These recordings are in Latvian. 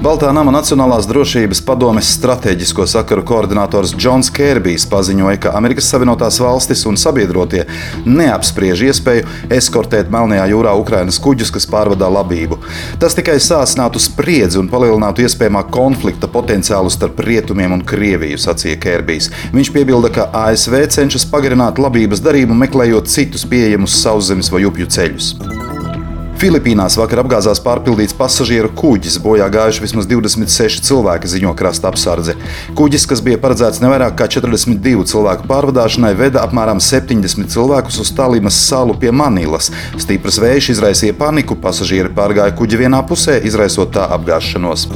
Baltā nama Nacionālās drošības padomes strateģisko sakaru koordinators Džons Kērbijs paziņoja, ka Amerikas Savienotās valstis un sabiedrotie neapspriež iespēju eskortēt Melnajā jūrā Ukrainas kuģus, kas pārvadā labību. Tas tikai sāsinātu spriedzi un palielinātu iespējamā konflikta potenciālu starp rietumiem un Krieviju, sacīja Kērbijs. Viņš piebilda, ka ASV cenšas pagarināt labības darību, meklējot citus pieejamus sauszemes vai upju ceļus. Filipīnās vakar apgāzās pārpildīts pasažieru kuģis. Bojā gājuši vismaz 26 cilvēki, ziņo krasta apsardze. Kuģis, kas bija paredzēts nevairāk kā 42 cilvēku pārvadāšanai, veda apmēram 70 cilvēkus uz Talimas salu pie Manilas. Stiprs vējš izraisīja paniku, pasažieri pārgāja kuģi vienā pusē, izraisot tā apgāšanos.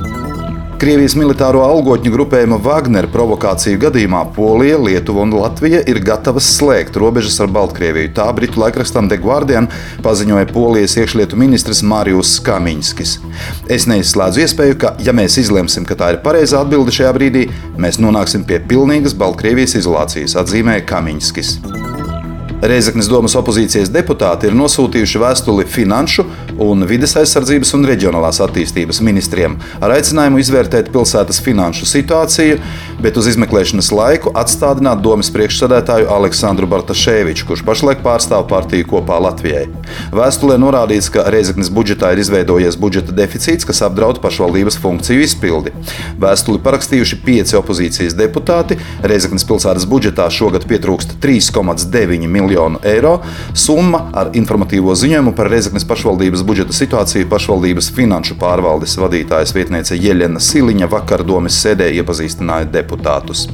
Krievijas militāro algotņu grupējuma Wagner provokāciju gadījumā Polija, Lietuva un Latvija ir gatavas slēgt robežas ar Baltkrieviju. Tā britu laikrakstam The Guardian paziņoja Polijas iekšlietu ministrs Mārijus Kamiņskis. Es neizslēdzu iespēju, ka, ja mēs izlemsim, ka tā ir pareizā atbilde šajā brīdī, mēs nonāksim pie pilnīgas Baltkrievijas izolācijas, atzīmēja Kamiņskis. Reizeknas domas opozīcijas deputāti ir nosūtījuši vēstuli finanšu un vides aizsardzības un reģionālās attīstības ministriem ar aicinājumu izvērtēt pilsētas finanšu situāciju, bet uz izmeklēšanas laiku atstādināt domas priekšsēdētāju Aleksandru Bartaševiču, kurš pašlaik pārstāv partiju kopā Latvijai. Vēstulē norādīts, ka Reizeknas budžetā ir izveidojies budžeta deficīts, kas apdraud pašvaldības funkciju izpildi. Vēstuli parakstījuši pieci opozīcijas deputāti. Reizeknas pilsētas budžetā šogad pietrūkst 3,9 miljonu eiro. Summa ar informatīvo ziņojumu par Reizeknas pašvaldības budžeta situāciju pašvaldības finanšu pārvaldes vadītājas vietniece Jeļena Siliņa vakar domas sēdē iepazīstināja deputātus.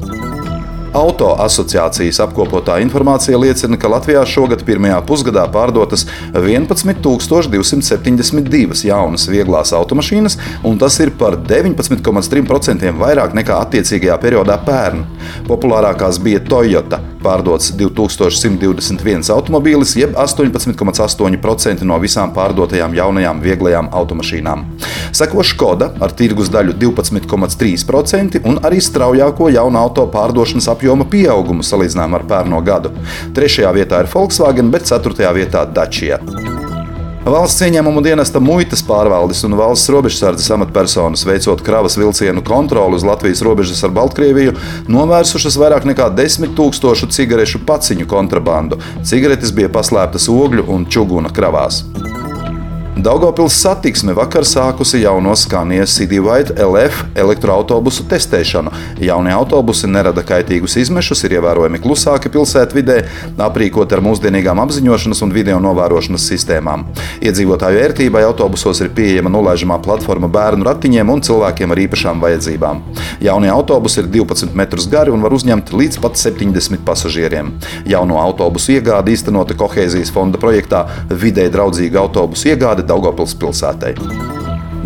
Auto asociācijas apkopotā informācija liecina, ka Latvijā šogad pirmajā pusgadā pārdotas 11,272 jaunas vieglās automašīnas, un tas ir par 19,3% vairāk nekā attiecīgajā periodā pērn. Populārākās bija Toyota, pārdots 2121 automobīlis, jeb 18,8% no visām pārdotajām jaunajām vieglajām automašīnām. Seko Skoda ar tirgus daļu 12,3% un arī straujāko jaunu auto pārdošanas apjoma pieaugumu salīdzinājumā ar pērno gadu. Trešajā vietā ir Volkswagen, bet ceturtajā vietā Dacia. Valsts ieņēmumu dienesta muitas pārvaldes un valsts robežsardzes amatpersonas veicot kravas vilcienu kontroli uz Latvijas robežas ar Baltkrieviju, novērsušas vairāk nekā 10 tūkstošu cigarešu paciņu kontrabandu. Cigaretes bija paslēptas ogļu un čuguna kravās. Daugopils satiksme vakar sākusi jauno Scania Citywide LF elektroautobusu testēšanu. Jaunie autobusi nerada kaitīgus izmešus, ir ievērojami klusāki pilsētvidē, aprīkoti ar mūsdienīgām apziņošanas un video novērošanas sistēmām. Iedzīvotāju ērtībai autobusos ir pieejama nolaižamā platforma bērnu ratiņiem un cilvēkiem ar īpašām vajadzībām. Jaunie autobusi ir 12 metrus gari un var uzņemt līdz pat 70 pasažieriem. Jauno autobusu iegāde īstenota kohēzijas fonda projektā Vidē draudzīga autobusu iegāde Daugopils pilsētai.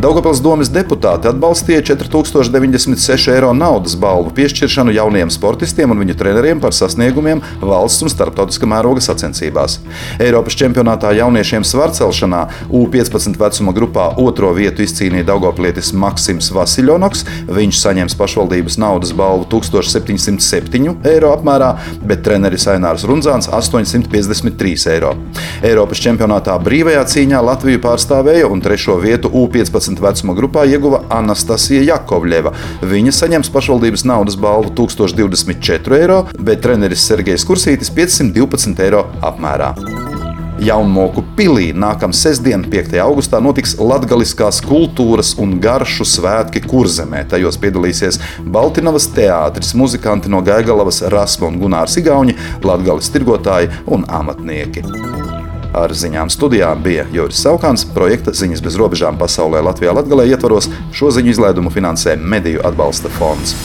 Daugopils domas deputāti atbalstīja 4096 eiro naudas balvu piešķiršanu jauniem sportistiem un viņu treneriem par sasniegumiem valsts un starptautiskā mēroga sacensībās. Eiropas čempionātā jauniešiem svarcelšanā U15 vecuma grupā otro vietu izcīnīja Daugopilietis Maksims Vasiljonoks. Viņš saņems pašvaldības naudas balvu 1707 eiro apmērā, bet treneris Ainārs Runzāns 853 eiro. Eiropas čempionātā brīvajā cīņā Latviju pārstāvēja un trešo vietu U15 15 vecuma grupā ieguva Anastasija Jakovļeva. Viņa saņems pašvaldības naudas balvu 1024 eiro, bet treneris Sergejs Kursītis 512 eiro apmērā. Jaunmoku pilī nākamā sestdiena, 5. augustā, notiks Latvijas kultūras un garšu svētki Kurzemē. Tajos piedalīsies Baltiņas teātris, muzikanti no Gaigalavas, Rasma un Gunārs Igauni, Latvijas tirgotāji un amatnieki. Ar ziņām studijām bija Juris Saukāns, projekta Ziņas bez robežām pasaulē Latvijā Latgalē ietvaros šo ziņu izlaidumu finansē Mediju atbalsta fonds.